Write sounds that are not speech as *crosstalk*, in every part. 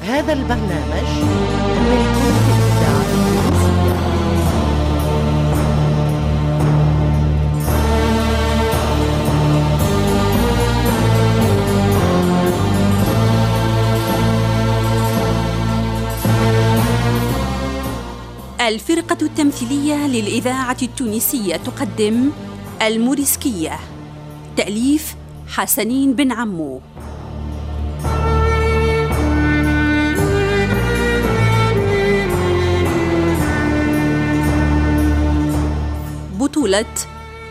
هذا البرنامج التونسية الفرقة التمثيلية للإذاعة التونسية تقدم الموريسكية. تأليف حسنين بن عمو. بطولة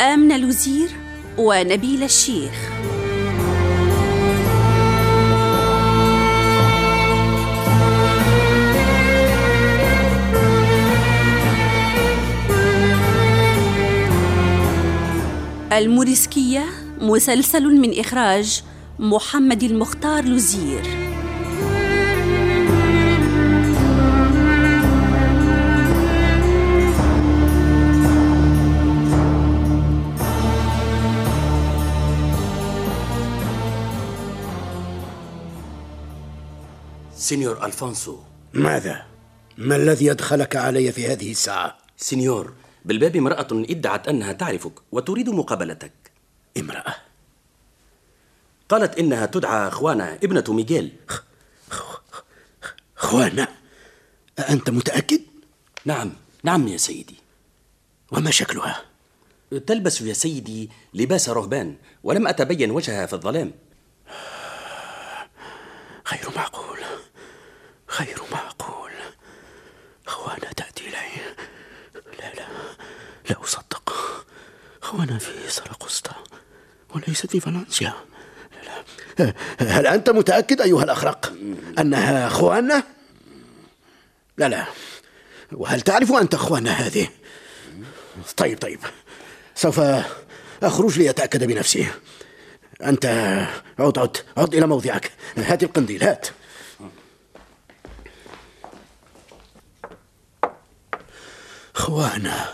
آمنة لوزير ونبيل الشيخ. الموريسكية مسلسل من إخراج محمد المختار لوزير. señor ألفونسو ماذا؟ ما الذي أدخلك علي في هذه الساعة؟ señor بالباب امرأة ادعت أنها تعرفك وتريد مقابلتك امرأة قالت إنها تدعى خوانا ابنة ميغيل خوانا أنت متأكد؟ نعم نعم يا سيدي وما شكلها؟ تلبس يا سيدي لباس رهبان ولم أتبين وجهها في الظلام غير معقول غير معقول خوانا تأتي إلي. لا لا لا أصدق. خوانا في سرقسطة وليست في فالنسيا. لا لا. هل أنت متأكد أيها الأخرق أنها خوانا؟ لا لا. وهل تعرف أنت خوانا هذه؟ طيب طيب. سوف أخرج لأتأكد بنفسي. أنت عد عد عد إلى موضعك. هات القنديل هات. خوانا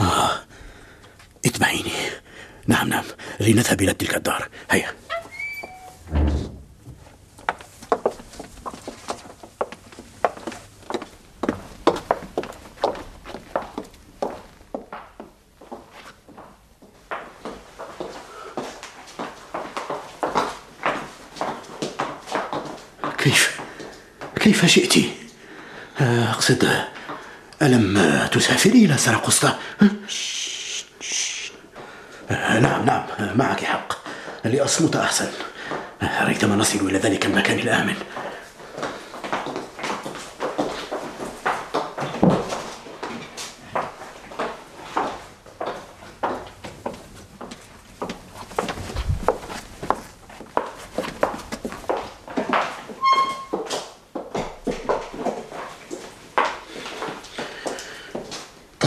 آه. اتبعيني نعم نعم. لنذهب إلى تلك الدار. هيا. كيف؟ كيف جئت؟ أقصد ألم تسافري إلى سرقسطة نعم نعم معك حق. لأصمت أحسن. ريتما نصل إلى ذلك المكان الآمن.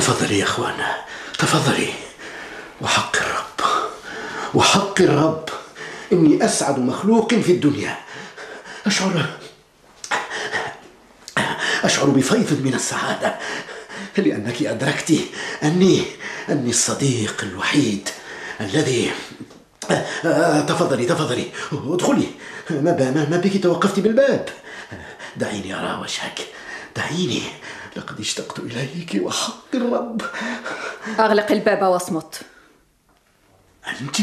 تفضلي يا اخوانا تفضلي. وحق الرب وحق الرب. إني أسعد مخلوق في الدنيا. أشعر أشعر بفيض من السعادة لأنك أدركت أني أني الصديق الوحيد الذي تفضلي تفضلي. ادخلي. ما ما بك توقفت بالباب. دعيني أرى وجهك. دعيني. لقد اشتقت إليك وحق الرب أغلق الباب واصمت أنت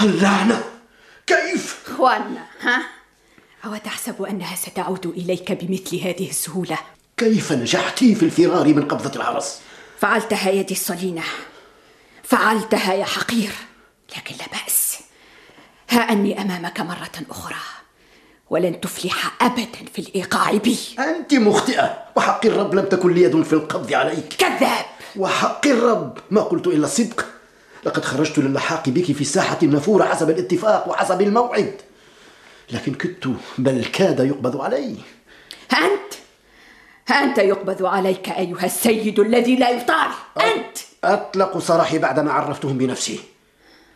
اللعنة كيف؟ خوانا ها؟ أو تحسب أنها ستعود إليك بمثل هذه السهولة؟ كيف نجحت في الفرار من قبضة العرس؟ فعلتها يدي الصلينة فعلتها يا حقير لكن لا بأس ها أني أمامك مرة أخرى ولن تفلح أبدا في الإيقاع بي. أنت مخطئة. وحق الرب لم تكن لي يد في القبض عليك. كذاب. وحق الرب ما قلت إلا الصدق لقد خرجت للحاق بك في ساحة النافورة حسب الاتفاق وحسب الموعد. لكن كدت بل كاد يقبض علي. أنت أنت يقبض عليك أيها السيد الذي لا يطاع. أنت. أطلق سراحي بعدما عرفتهم بنفسي.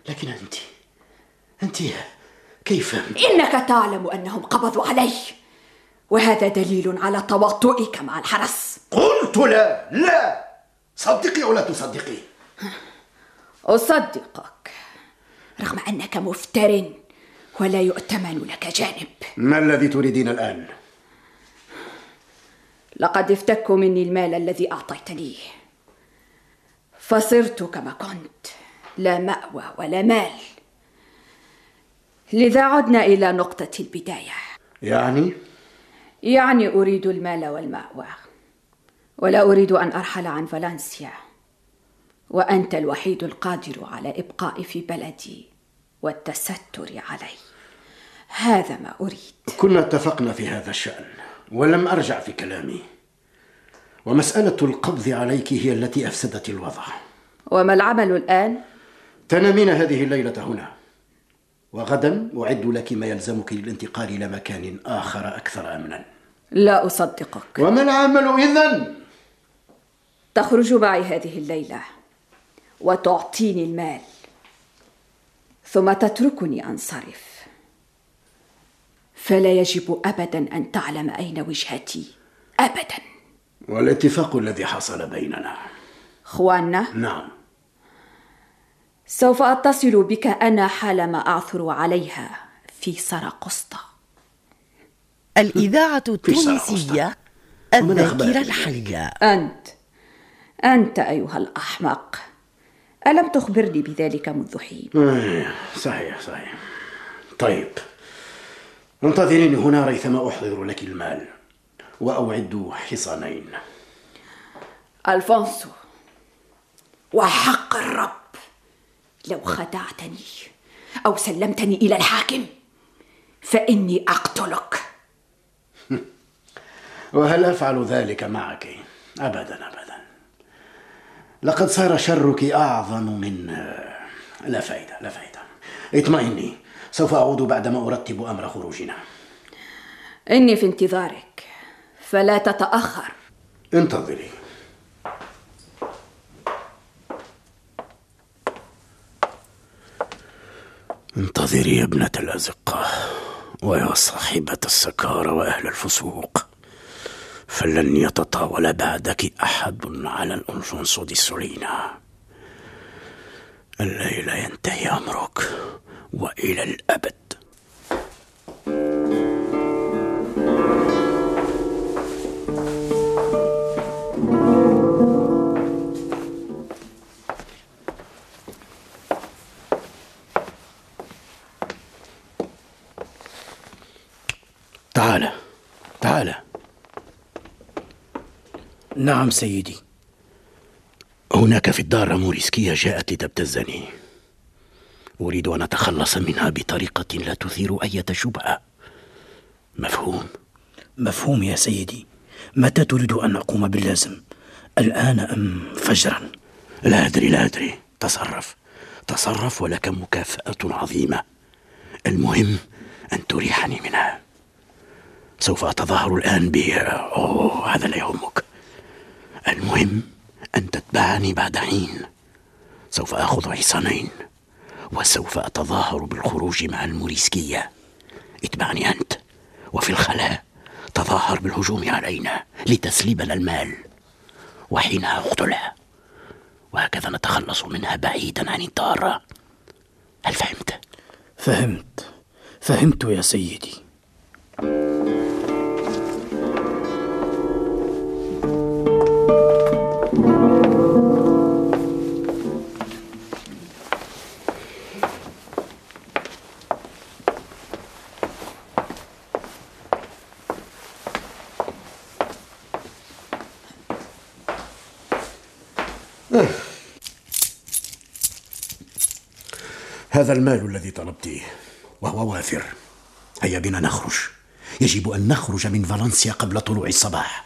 لكن أنت أنت كيف؟ إنك تعلم أنهم قبضوا علي. وهذا دليل على تواطؤك مع الحرس. قلت لا لا. صدقي أو لا تصدقي؟ أصدقك رغم أنك مفتر ولا يؤتمن لك جانب. ما الذي تريدين الآن؟ لقد افتكوا مني المال الذي أعطيتنيه فصرت كما كنت لا مأوى ولا مال. لذا عدنا إلى نقطة البداية. يعني؟ يعني أريد المال والمأوى. ولا أريد أن أرحل عن فالنسيا. وأنت الوحيد القادر على إبقائي في بلدي والتستر علي. هذا ما أريد. كنا اتفقنا في هذا الشأن ولم أرجع في كلامي. ومسألة القبض عليك هي التي أفسدت الوضع. وما العمل الآن؟ تنامين هذه الليلة هنا. وغدا أعد لك ما يلزمك للانتقال إلى مكان آخر أكثر أمنا. لا أصدقك. وما العمل إذن؟ تخرج معي هذه الليلة وتعطيني المال. ثم تتركني أنصرف. فلا يجب أبدا أن تعلم أين وجهتي. أبدا. والاتفاق الذي حصل بيننا. خوانا نعم. سوف أتصل بك أنا حالما أعثر عليها في سرقسطة الإذاعة *laughs* التونسية الذاكرة الحية. أنت أنت أيها الأحمق. ألم تخبرني بذلك منذ حين؟ صحيح صحيح. طيب انتظريني هنا ريثما أحضر لك المال وأعد حصانين. ألفونسو وحق الرب. لو خدعتني أو سلمتني إلى الحاكم فإني أقتلك. *laughs* وهل أفعل ذلك معك؟ أبدا أبدا. لقد صار شرك أعظم من لا فائدة لا فائدة اطمئني سوف أعود بعدما أرتب أمر خروجنا. إني في انتظارك فلا تتأخر. انتظري. انتظري يا ابنة الأزقة ويا صاحبة السكارى وأهل الفسوق فلن يتطاول بعدك أحد على الأنفونسو دي سولينا الليلة ينتهي أمرك وإلى الأبد. نعم سيدي. هناك في الدار موريسكية جاءت لتبتزني. أريد أن أتخلص منها بطريقة لا تثير أي شبهة. مفهوم؟ مفهوم يا سيدي. متى تريد أن أقوم باللازم؟ الآن أم فجرا؟ لا أدري لا أدري. تصرف. تصرف ولك مكافأة عظيمة. المهم أن تريحني منها. سوف أتظاهر الآن ب أوه هذا لا يهمك. المهم أن تتبعني بعد حين. سوف آخذ حصانين وسوف أتظاهر بالخروج مع الموريسكية. اتبعني أنت وفي الخلاء تظاهر بالهجوم علينا لتسليبنا المال. وحينها أقتلها. وهكذا نتخلص منها بعيدا عن الدار. هل فهمت؟ فهمت. فهمت يا سيدي. هذا المال الذي طلبتيه وهو وافر. هيا بنا نخرج. يجب أن نخرج من فالنسيا قبل طلوع الصباح.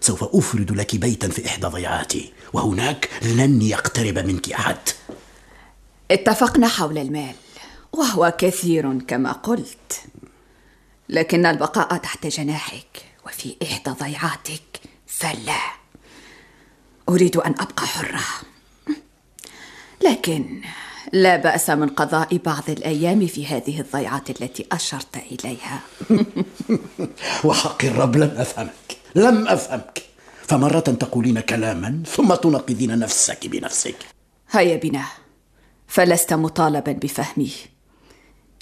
سوف أفرد لك بيتا في إحدى ضيعاتي وهناك لن يقترب منك أحد. اتفقنا حول المال وهو كثير كما قلت. لكن البقاء تحت جناحك وفي إحدى ضيعاتك فلا. أريد أن أبقى حرة. لكن لا بأس من قضاء بعض الأيام في هذه الضيعات التي أشرت إليها. *laughs* وحق الرب لم أفهمك لم أفهمك. فمرة تقولين كلاما ثم تنقذين نفسك بنفسك. هيا بنا. فلست مطالبا بفهمي.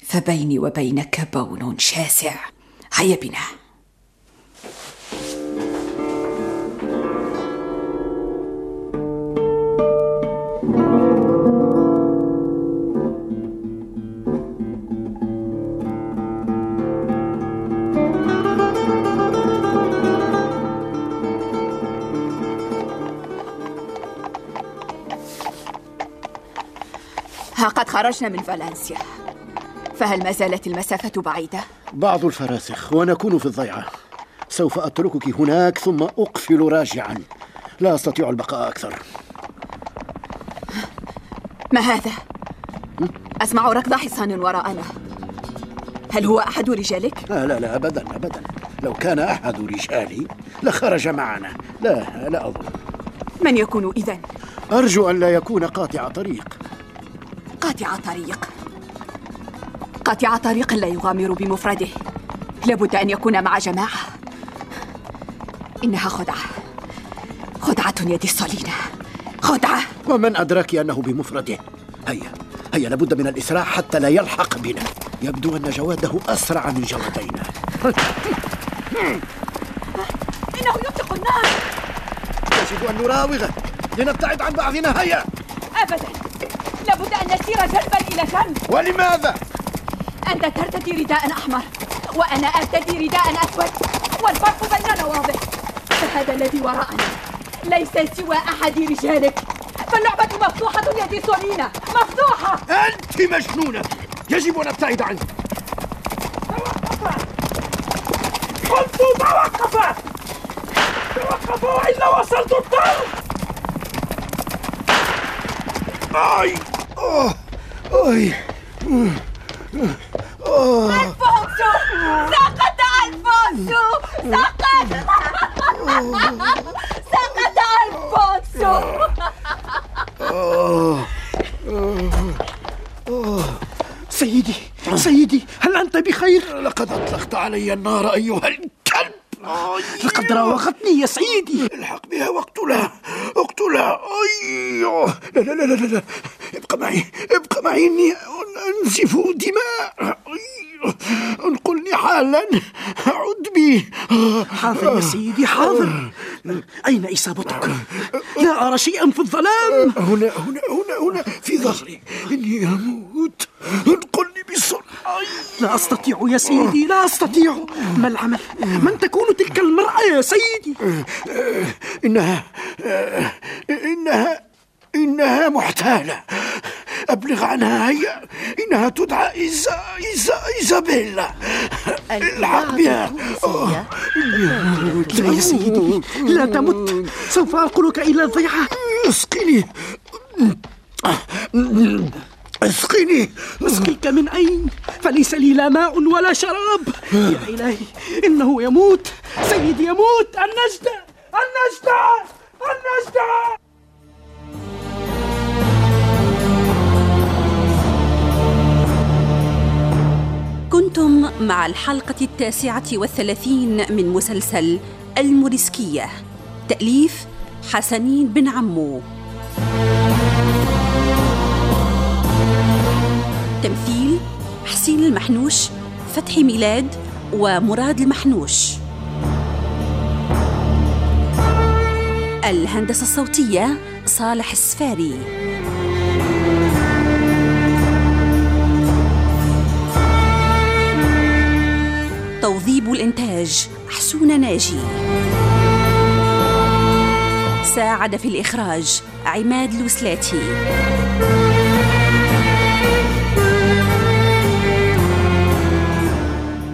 فبيني وبينك بون شاسع. هيا بنا. خرجنا من فالنسيا. فهل ما زالت المسافة بعيدة؟ بعض الفراسخ ونكون في الضيعة. سوف أتركك هناك ثم أقفل راجعا. لا أستطيع البقاء أكثر. ما هذا؟ أسمع ركض حصان وراءنا. هل هو أحد رجالك؟ لا لا لا أبدا أبدا. لو كان أحد رجالي لخرج معنا. لا لا أظن. من يكون إذن؟ أرجو أن لا يكون قاطع طريق. قاطع طريق. قاطع طريق لا يغامر بمفرده. لابد أن يكون مع جماعة. إنها خدعة. خدعة يد الصلينة خدعة. ومن أدرك أنه بمفرده؟ هيا هيا لابد من الإسراع حتى لا يلحق بنا. يبدو أن جواده أسرع من جوادينا. *laughs* إنه يطلق النار. يجب أن نراوغه. لنبتعد عن بعضنا. هيا! أبدا. لابد أن نسير جنبا إلى جنب. ولماذا؟ أنت ترتدي رداء أحمر وأنا أرتدي رداء أسود والفرق بيننا واضح. فهذا الذي وراءنا ليس سوى أحد رجالك. فاللعبة مفتوحة يدي سولينا مفتوحة! أنت مجنونة! يجب أن نبتعد عنه قلت توقف توقف وإلا وصلت الطرف أي! أي ألفونسو سقط ألفونسو سقط سقط ألفونسو سيدي سيدي هل أنت بخير؟ لقد أطلقت علي النار أيها الكلب. لقد راوغتني يا سيدي. الحق بها واقتلها اقتلها. أي لا لا لا لا لا. ابقى معي ابقى معي إني أنزف دماء. انقلني حالا عد بي حاضر يا سيدي حاضر أين إصابتك؟ لا أرى شيئا في الظلام هنا هنا هنا هنا في ظهري إني أموت انقلني بسرعة. لا أستطيع يا سيدي لا أستطيع ما العمل؟ من تكون تلك المرأة يا سيدي؟ إنها إنها إنها محتالة. أبلغ عنها هيا. إنها تدعى إيزا إيزا إيزابيلا. الحق بها. لا يا سيدي لا تمت. سوف أنقلك إلى الضيعة اسقني. اسقني. أسقيك من أين؟ فليس لي لا ماء ولا شراب. يا إلهي إنه يموت. سيدي يموت. النجدة النجدة مع الحلقة التاسعة والثلاثين من مسلسل الموريسكية. تأليف حسنين بن عمو. تمثيل حسين المحنوش فتحي ميلاد ومراد المحنوش. الهندسة الصوتية صالح السفاري. توظيب الإنتاج حسون ناجي. ساعد في الإخراج عماد الوسلاتي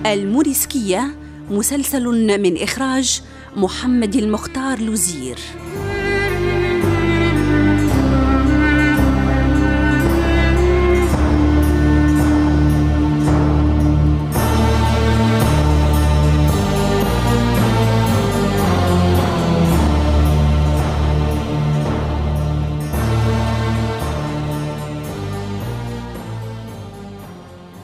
الموريسكية مسلسل من إخراج محمد المختار لوزير.